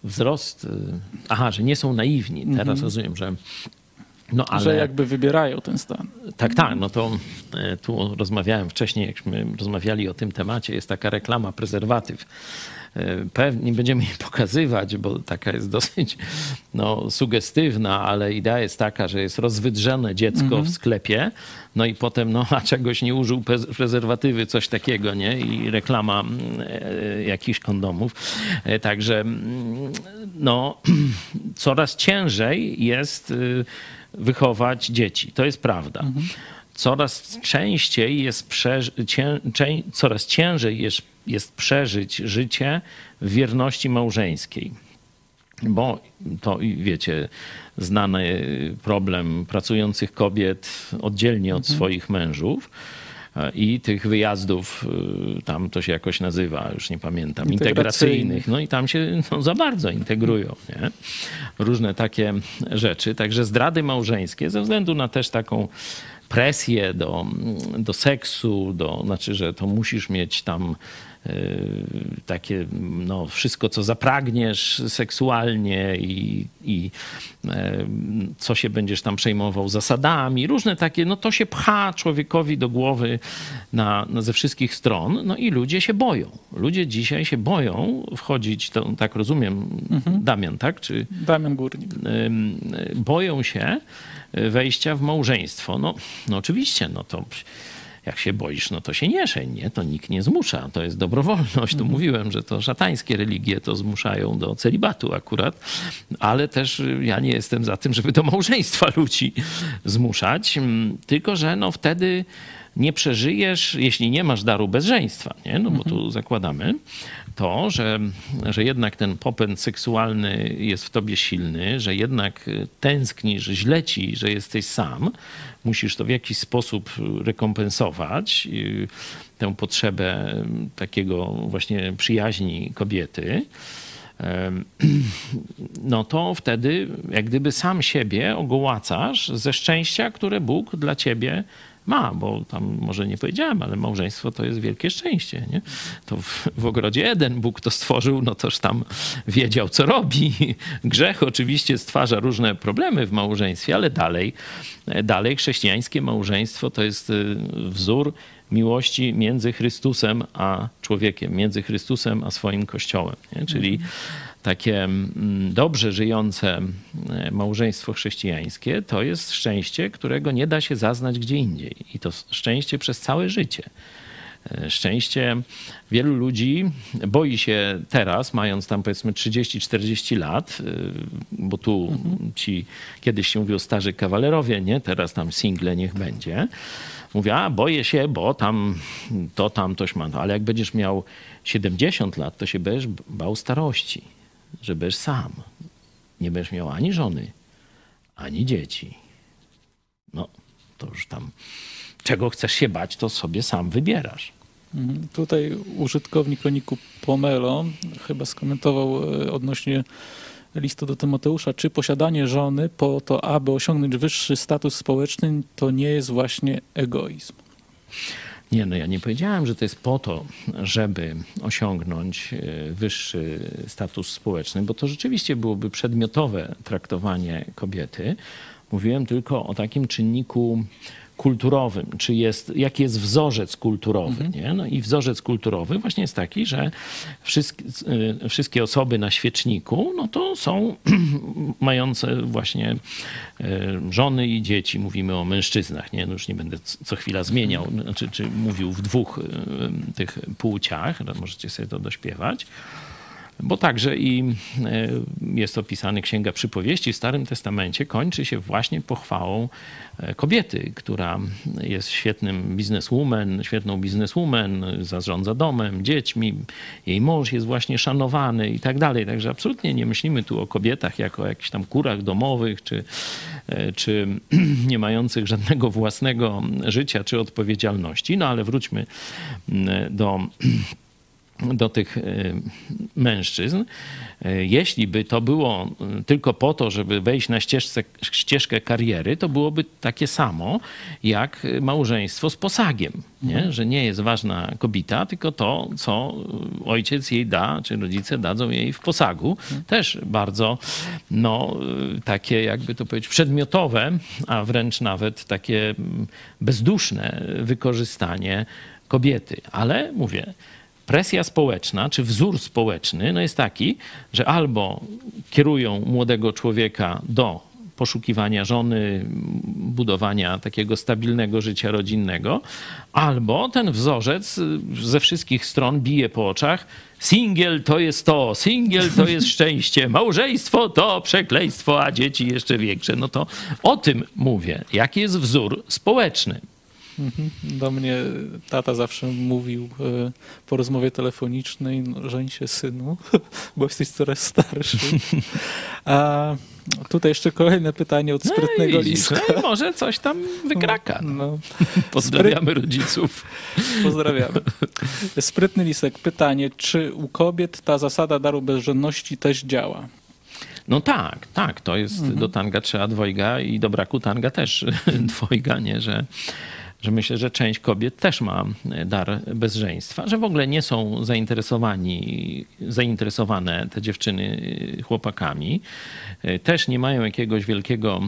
wzrost. Y, aha, że nie są naiwni. Teraz mhm. rozumiem, że no, ale... Że jakby wybierają ten stan. Tak, tak. No to e, tu rozmawiałem wcześniej, jakśmy rozmawiali o tym temacie, jest taka reklama prezerwatyw. E, pewnie nie będziemy jej pokazywać, bo taka jest dosyć no, sugestywna, ale idea jest taka, że jest rozwydrzone dziecko mhm. w sklepie, no i potem, no a czegoś nie użył prezerwatywy, coś takiego, nie? I reklama mm, e, jakichś kondomów. Także mm, no, coraz ciężej jest y, wychować dzieci. To jest prawda. Mhm. Coraz częściej jest przeży- cię- cię- coraz ciężej jest, jest przeżyć życie w wierności małżeńskiej. Bo to, wiecie, znany problem pracujących kobiet oddzielnie od mhm. swoich mężów i tych wyjazdów, y, tam to się jakoś nazywa, już nie pamiętam, integracyjnych. No i tam się no, za bardzo integrują. Nie? Różne takie rzeczy. Także zdrady małżeńskie ze względu na też taką presję do, do seksu, do, znaczy, że to musisz mieć tam takie no, wszystko, co zapragniesz seksualnie i, i y, co się będziesz tam przejmował zasadami, różne takie, no to się pcha człowiekowi do głowy na, na ze wszystkich stron, no i ludzie się boją. Ludzie dzisiaj się boją wchodzić, to, tak rozumiem, mhm. Damian, tak? Czy, Damian Górnik. Boją się wejścia w małżeństwo. No, no oczywiście, no to jak się boisz, no to się nie szeń, nie? To nikt nie zmusza. To jest dobrowolność. Tu mhm. mówiłem, że to szatańskie religie to zmuszają do celibatu akurat, ale też ja nie jestem za tym, żeby do małżeństwa ludzi zmuszać. Tylko, że no wtedy nie przeżyjesz, jeśli nie masz daru bezżeństwa, nie? No bo tu zakładamy to, że, że jednak ten popęd seksualny jest w tobie silny, że jednak tęsknisz, źle ci, że jesteś sam, musisz to w jakiś sposób rekompensować, y, tę potrzebę takiego właśnie przyjaźni kobiety. No to wtedy jak gdyby sam siebie ogołacasz ze szczęścia, które Bóg dla ciebie ma, bo tam może nie powiedziałem, ale małżeństwo to jest wielkie szczęście. Nie? To w, w ogrodzie Eden Bóg to stworzył, no toż tam wiedział, co robi. Grzech oczywiście stwarza różne problemy w małżeństwie, ale dalej, dalej chrześcijańskie małżeństwo to jest y, wzór miłości między Chrystusem a człowiekiem, między Chrystusem a swoim Kościołem. Nie? Czyli takie mm, dobrze żyjące e, małżeństwo chrześcijańskie to jest szczęście, którego nie da się zaznać gdzie indziej. I to szczęście przez całe życie. E, szczęście wielu ludzi boi się teraz, mając tam powiedzmy 30-40 lat, e, bo tu mhm. ci kiedyś się mówił starzy kawalerowie, nie? Teraz tam single niech będzie. Mówię, a boję się, bo tam to, tam toś ma. No, ale jak będziesz miał 70 lat, to się będziesz bał starości że będziesz sam. Nie będziesz miał ani żony, ani dzieci. No, to już tam czego chcesz się bać, to sobie sam wybierasz. Mhm. Tutaj użytkownik Oniku Pomelo chyba skomentował e, odnośnie listu do Tymoteusza, czy posiadanie żony po to, aby osiągnąć wyższy status społeczny, to nie jest właśnie egoizm. Nie, no ja nie powiedziałem, że to jest po to, żeby osiągnąć e, wyższy status społeczny, bo to rzeczywiście byłoby przedmiotowe traktowanie kobiety. Mówiłem tylko o takim czynniku kulturowym, czy jest, jaki jest wzorzec kulturowy. Mhm. Nie? No i wzorzec kulturowy właśnie jest taki, że wszystkie, wszystkie osoby na świeczniku, no to są mające właśnie e, żony i dzieci. Mówimy o mężczyznach, nie? No już nie będę co chwila zmieniał, znaczy, czy mówił w dwóch e, tych płciach, możecie sobie to dośpiewać bo także i e, jest opisany Księga Przypowieści w Starym Testamencie, kończy się właśnie pochwałą e, kobiety, która jest świetnym bizneswoman, świetną bizneswoman, zarządza domem, dziećmi, jej mąż jest właśnie szanowany i tak dalej. Także absolutnie nie myślimy tu o kobietach jako o jakichś tam kurach domowych, czy, e, czy nie mających żadnego własnego życia, czy odpowiedzialności. No ale wróćmy do do tych e, mężczyzn. E, jeśli by to było e, tylko po to, żeby wejść na ścieżce, ścieżkę kariery, to byłoby takie samo jak małżeństwo z posagiem. Nie? Mhm. Że nie jest ważna kobieta, tylko to, co ojciec jej da, czy rodzice dadzą jej w posagu. Mhm. Też bardzo no, takie, jakby to powiedzieć, przedmiotowe, a wręcz nawet takie mm, bezduszne wykorzystanie kobiety. Ale mówię, presja społeczna, czy wzór społeczny no jest taki, że albo kierują młodego człowieka do poszukiwania żony, budowania takiego stabilnego życia rodzinnego, albo ten wzorzec ze wszystkich stron bije po oczach. Singiel to jest to, singiel to jest szczęście, małżeństwo to przekleństwo, a dzieci jeszcze większe. No to o tym mówię. Jaki jest wzór społeczny? Mhm. Do mnie tata zawsze mówił e, po rozmowie telefonicznej, no, żeń się synu, bo jesteś coraz starszy. A tutaj jeszcze kolejne pytanie od no sprytnego no liska. No może coś tam wykraka. No. Pozdrawiamy Spryt... rodziców. Pozdrawiamy. Sprytny lisek, pytanie, czy u kobiet ta zasada daru bezżenności też działa? No tak, tak, to jest mhm. do tanga trzeba dwojga i do braku tanga też dwojga, nie, że że myślę, że część kobiet też ma e, dar bezżeństwa, że w ogóle nie są zainteresowani, zainteresowane te dziewczyny e, chłopakami, e, też nie mają jakiegoś wielkiego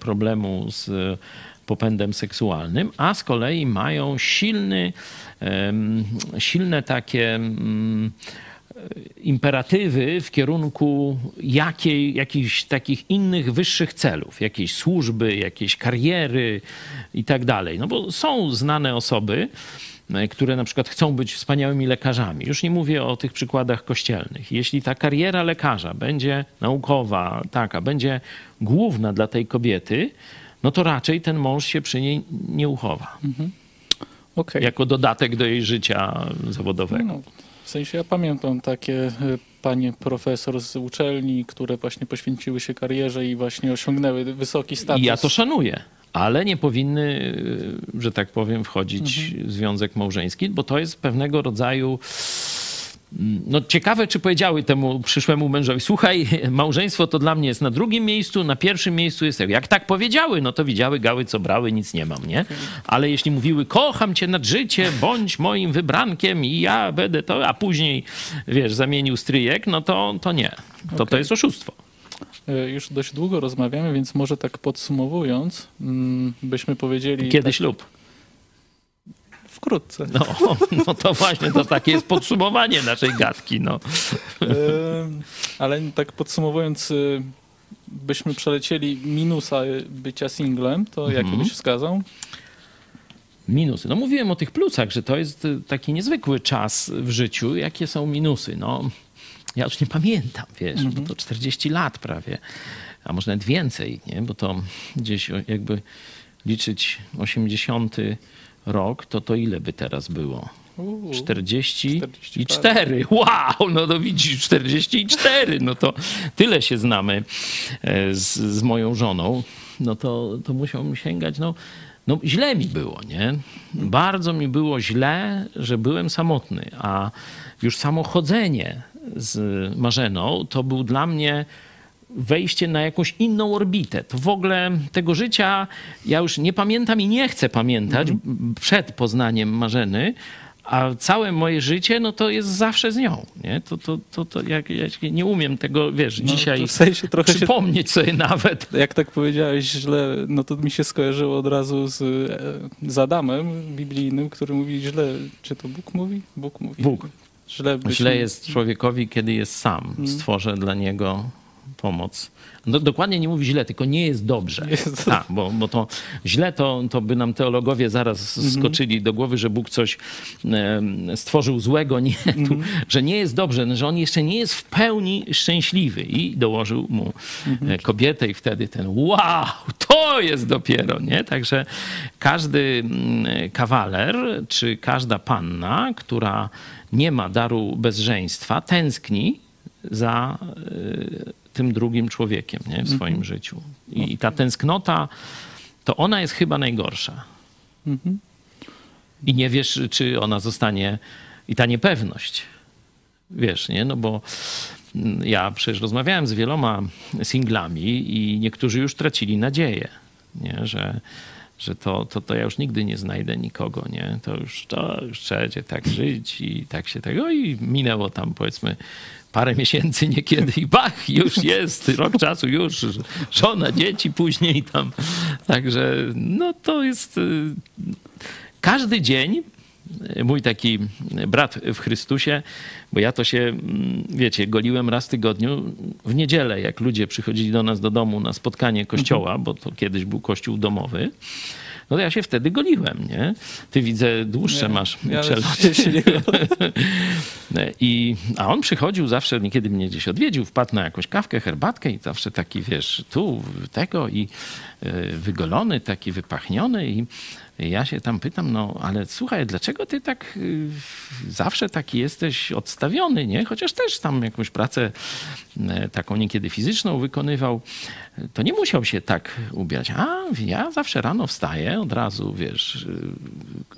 problemu z popędem seksualnym, a z kolei mają silny, silne takie mm, imperatywy w kierunku jakiej, jakichś takich innych wyższych celów, jakiejś służby, jakiejś kariery i tak dalej. No bo są znane osoby, e, które na przykład chcą być wspaniałymi lekarzami. Już nie mówię o tych przykładach kościelnych. Jeśli ta kariera lekarza będzie naukowa, taka, będzie główna dla tej kobiety, no to raczej ten mąż się przy niej nie uchowa. Mhm. Okej. jako dodatek do jej życia zawodowego. No, w sensie ja pamiętam takie y, panie profesor z uczelni, które właśnie poświęciły się karierze i właśnie osiągnęły wysoki status. I ja to szanuję. Ale nie powinny, y, że tak powiem, wchodzić w związek małżeński, bo to jest pewnego rodzaju. No, ciekawe, czy powiedziały temu przyszłemu mężowi: Słuchaj, małżeństwo to dla mnie jest na drugim miejscu, na pierwszym miejscu jest. Jak tak powiedziały, no to widziały gały, co brały, nic nie mam, nie? Ale jeśli mówiły: Kocham cię nad życie, bądź moim wybrankiem i ja będę to, a później, wiesz, zamienił stryjek, no to, to nie. To to Okej. jest oszustwo. Y, Już dość długo rozmawiamy, więc może tak podsumowując, mm, byśmy powiedzieli Kiedy tak ślub? Wkrótce. No, no to właśnie, to takie jest podsumowanie naszej gadki. No. Ale tak podsumowując, y, byśmy przelecieli minusa y, bycia singlem, to Mhm. byś wskazał? Minusy. No mówiłem o tych plusach, że to jest y, taki niezwykły czas w życiu. Jakie są minusy? No, ja już nie pamiętam, wiesz, bo to 40 lat prawie, a może nawet więcej, nie? Bo to gdzieś jakby liczyć 80 rok, to to ile by teraz było? Uuu, 44. Wow, no to widzisz, 44. No to tyle się znamy e, z, z moją żoną. No to, to musiałbym sięgać, no, no źle mi było, nie? Bardzo mi było źle, że byłem samotny, a już samo chodzenie z Marzeną to był dla mnie wejście na jakąś inną orbitę. To w ogóle tego życia ja już nie pamiętam i nie chcę pamiętać przed poznaniem Marzeny, a całe moje życie, no to jest zawsze z nią, nie? To, to, to, to jak, ja nie umiem tego, wiesz, No, dzisiaj w sensie trochę się przypomnieć sobie nawet. Jak tak powiedziałeś źle, no to mi się skojarzyło od razu z, e, z Adamem biblijnym, który mówi źle. Czy to Bóg mówi? Bóg mówi. Bóg. Źle, Źle jest człowiekowi, kiedy jest sam. Stworzę dla niego pomoc. No, dokładnie nie mówi źle, tylko nie jest dobrze. Jest- Tak, bo, bo to źle to, to by nam teologowie zaraz skoczyli do głowy, że Bóg coś stworzył złego, nie, tu, że nie jest dobrze, że on jeszcze nie jest w pełni szczęśliwy i dołożył mu e, kobietę i wtedy ten wow, to jest dopiero, nie? Także każdy mm, kawaler czy każda panna, która nie ma daru bezżeństwa, tęskni za y, tym drugim człowiekiem nie? w swoim życiu. I, I ta tęsknota, to ona jest chyba najgorsza. Mhm. I nie wiesz, czy ona zostanie, i ta niepewność. Wiesz, nie? No bo mm, ja przecież rozmawiałem z wieloma singlami i niektórzy już tracili nadzieję, nie? Że, że to, to, to ja już nigdy nie znajdę nikogo, nie? To już, to już trzeba tak żyć i tak się tego i minęło tam powiedzmy parę miesięcy niekiedy i bach, już jest, rok czasu już, żona, dzieci później tam. Także no to jest y, każdy dzień mój taki brat w Chrystusie, bo ja to się, mm, wiecie, goliłem raz w tygodniu w niedzielę, jak ludzie przychodzili do nas do domu na spotkanie kościoła, bo to kiedyś był kościół domowy. No to ja się wtedy goliłem, nie? Ty widzę dłuższe Nie, masz ja przeloty. się nie I, a on przychodził zawsze, niekiedy mnie gdzieś odwiedził, wpadł na jakąś kawkę, herbatkę i zawsze taki, wiesz, tu tego i wygolony, taki wypachniony i ja się tam pytam, no ale słuchaj, dlaczego ty tak y, zawsze taki jesteś odstawiony, nie? Chociaż też tam jakąś pracę y, taką niekiedy fizyczną wykonywał, to nie musiał się tak ubierać. A ja zawsze rano wstaję, od razu, wiesz,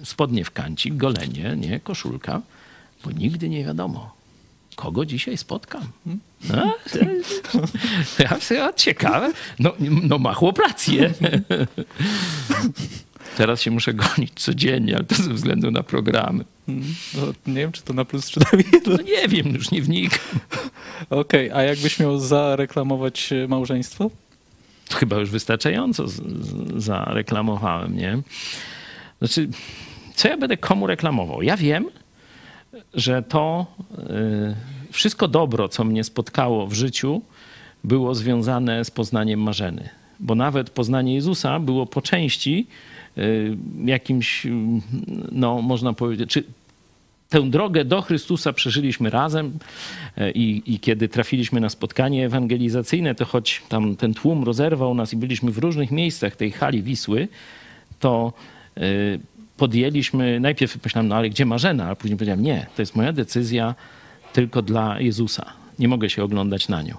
spodnie w kancik, golenie, nie? Koszulka, bo nigdy nie wiadomo, kogo dzisiaj spotkam. No, ja ciekawe. No, no ma chłoprację. Teraz się muszę gonić codziennie, ale to ze względu na programy. No, nie wiem, czy to na plus, czy na minus. No nie wiem, już nie wnikam. Okej, a jakbyś miał zareklamować e, małżeństwo? To chyba już wystarczająco z, z, zareklamowałem, nie? Znaczy, co ja będę komu reklamował? Ja wiem, że to y, wszystko dobro, co mnie spotkało w życiu, było związane z poznaniem Marzeny. Bo nawet poznanie Jezusa było po części y, jakimś, y, no można powiedzieć, czy tę drogę do Chrystusa przeżyliśmy razem i, i kiedy trafiliśmy na spotkanie ewangelizacyjne, to choć tam ten tłum rozerwał nas i byliśmy w różnych miejscach tej hali Wisły, to podjęliśmy, najpierw myślałem, no ale gdzie Marzena? A później powiedziałem, nie, to jest moja decyzja tylko dla Jezusa. Nie mogę się oglądać na nią.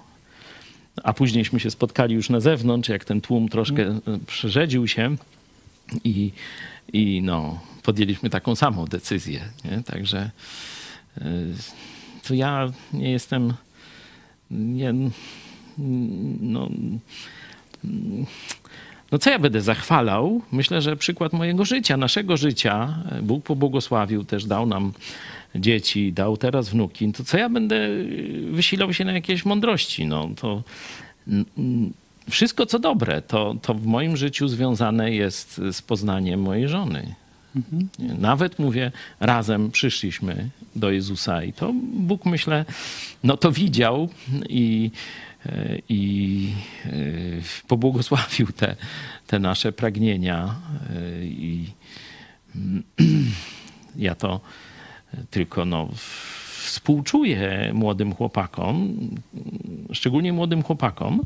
A późniejśmy się spotkali już na zewnątrz, jak ten tłum troszkę e, przerzedził się i, i no, podjęliśmy taką samą decyzję. Nie? Także y, to ja nie jestem. Nie, no, no co ja będę zachwalał? Myślę, że przykład mojego życia, naszego życia, Bóg pobłogosławił, też dał nam dzieci, dał teraz wnuki. To co ja będę wysilał się na jakieś mądrości? No to wszystko co dobre, to, to w moim życiu związane jest z poznaniem mojej żony. Mhm. Nawet mówię, razem przyszliśmy do Jezusa i to Bóg, myślę, no to widział i, i e, pobłogosławił te, te nasze pragnienia. E, I ja to tylko no, współczuję młodym chłopakom, szczególnie młodym chłopakom,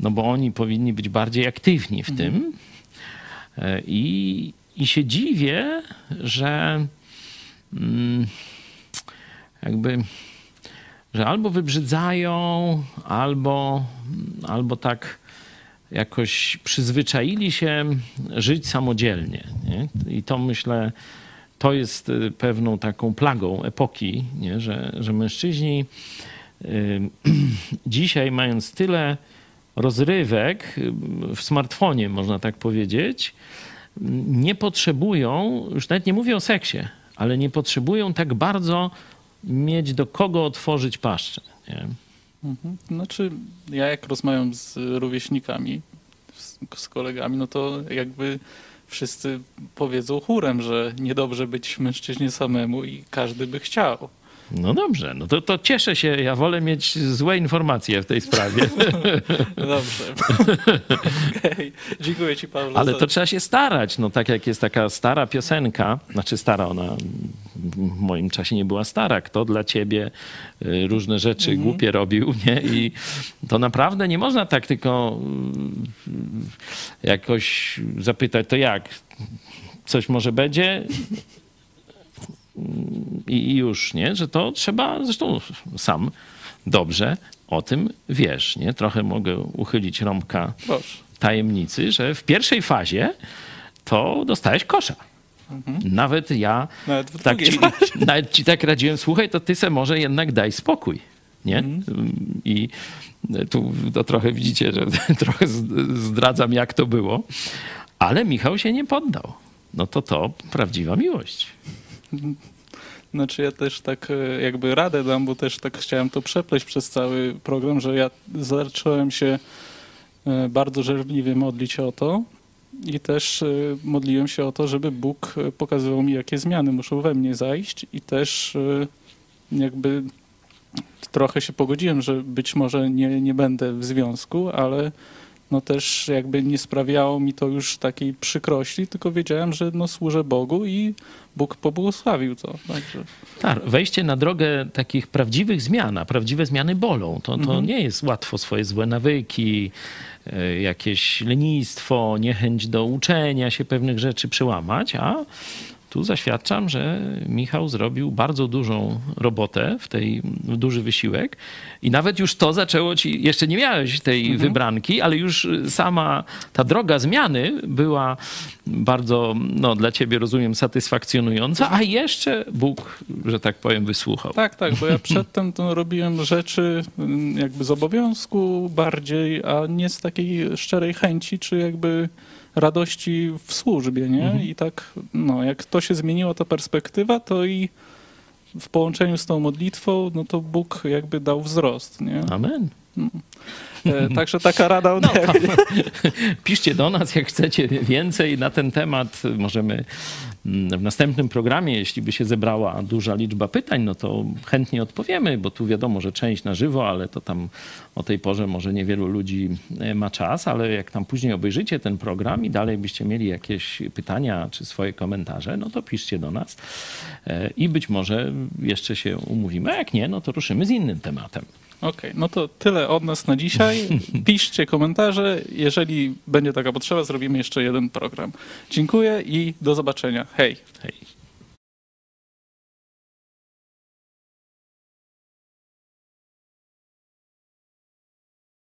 no bo oni powinni być bardziej aktywni w mhm. tym. E, I, I się dziwię, że mm, jakby, że albo wybrzydzają, albo, albo tak jakoś przyzwyczaili się żyć samodzielnie. Nie? I to myślę, to jest y, pewną taką plagą epoki, nie? Że, że mężczyźni y, dzisiaj mając tyle rozrywek w smartfonie, można tak powiedzieć, nie potrzebują, już nawet nie mówię o seksie, ale nie potrzebują tak bardzo mieć do kogo otworzyć paszczę. Nie? Mhm. Znaczy, ja jak rozmawiam z rówieśnikami, z, z kolegami, no to jakby wszyscy powiedzą chórem, że niedobrze być mężczyźnie samemu i każdy by chciał. No dobrze, no to, to cieszę się. Ja wolę mieć złe informacje w tej sprawie. dobrze. okay. Dziękuję ci, Paweł. Ale to trzeba się starać. No tak jak jest taka stara piosenka, znaczy stara, ona w moim czasie nie była stara. Kto dla ciebie y, różne rzeczy -hmm. głupie robił, nie? I to naprawdę nie można tak tylko y, jakoś zapytać, to jak? Coś może będzie? I już, nie? Że to trzeba, zresztą sam dobrze o tym wiesz, nie? Trochę mogę uchylić rąbka tajemnicy, że w pierwszej fazie to dostałeś kosza. Mhm. Nawet ja nawet, tak ci, nawet ci tak radziłem, słuchaj, to ty se może jednak daj spokój. Nie? Mhm. I tu to trochę widzicie, że trochę zdradzam, jak to było. Ale Michał się nie poddał. No to to prawdziwa miłość. Znaczy ja też tak e, jakby radę dam, bo też tak chciałem to przepleść przez cały program, że ja zacząłem się e, bardzo żerliwie modlić o to i też e, modliłem się o to, żeby Bóg pokazywał mi, jakie zmiany muszą we mnie zajść i też jakby trochę się pogodziłem, że być może nie, nie będę w związku, ale no też jakby nie sprawiało mi to już takiej przykrości, tylko wiedziałem, że no służę Bogu i Bóg pobłogosławił to. Także... Tak, wejście na drogę takich prawdziwych zmian, a prawdziwe zmiany bolą. To, to mhm. nie jest łatwo swoje złe nawyki, e, jakieś lenistwo, niechęć do uczenia się pewnych rzeczy przełamać, a tu zaświadczam, że Michał zrobił bardzo dużą robotę, w tej duży wysiłek i nawet już to zaczęło ci, jeszcze nie miałeś tej mhm. wybranki, ale już sama ta droga zmiany była bardzo, no dla ciebie rozumiem, satysfakcjonująca, a jeszcze Bóg, że tak powiem, wysłuchał. Tak, tak, bo ja przedtem to robiłem rzeczy mm, jakby z obowiązku bardziej, a nie z takiej szczerej chęci, czy jakby radości w służbie, nie? Mhm. I tak, no, jak to się zmieniła ta perspektywa, to i w połączeniu z tą modlitwą, no to Bóg jakby dał wzrost, nie? Amen. No. E, także taka rada ode no, Piszcie do nas, jak chcecie więcej na ten temat. Możemy w następnym programie, jeśli by się zebrała duża liczba pytań, no to chętnie odpowiemy, bo tu wiadomo, że część na żywo, ale to tam o tej porze może niewielu ludzi e, ma czas, ale jak tam później obejrzycie ten program i dalej byście mieli jakieś pytania czy swoje komentarze, no to piszcie do nas e, i być może jeszcze się umówimy, a jak nie, no to ruszymy z innym tematem. Okej, no to tyle od nas na dzisiaj. Piszcie komentarze. Jeżeli będzie taka potrzeba, zrobimy jeszcze jeden program. Dziękuję i do zobaczenia. Hej. Hej.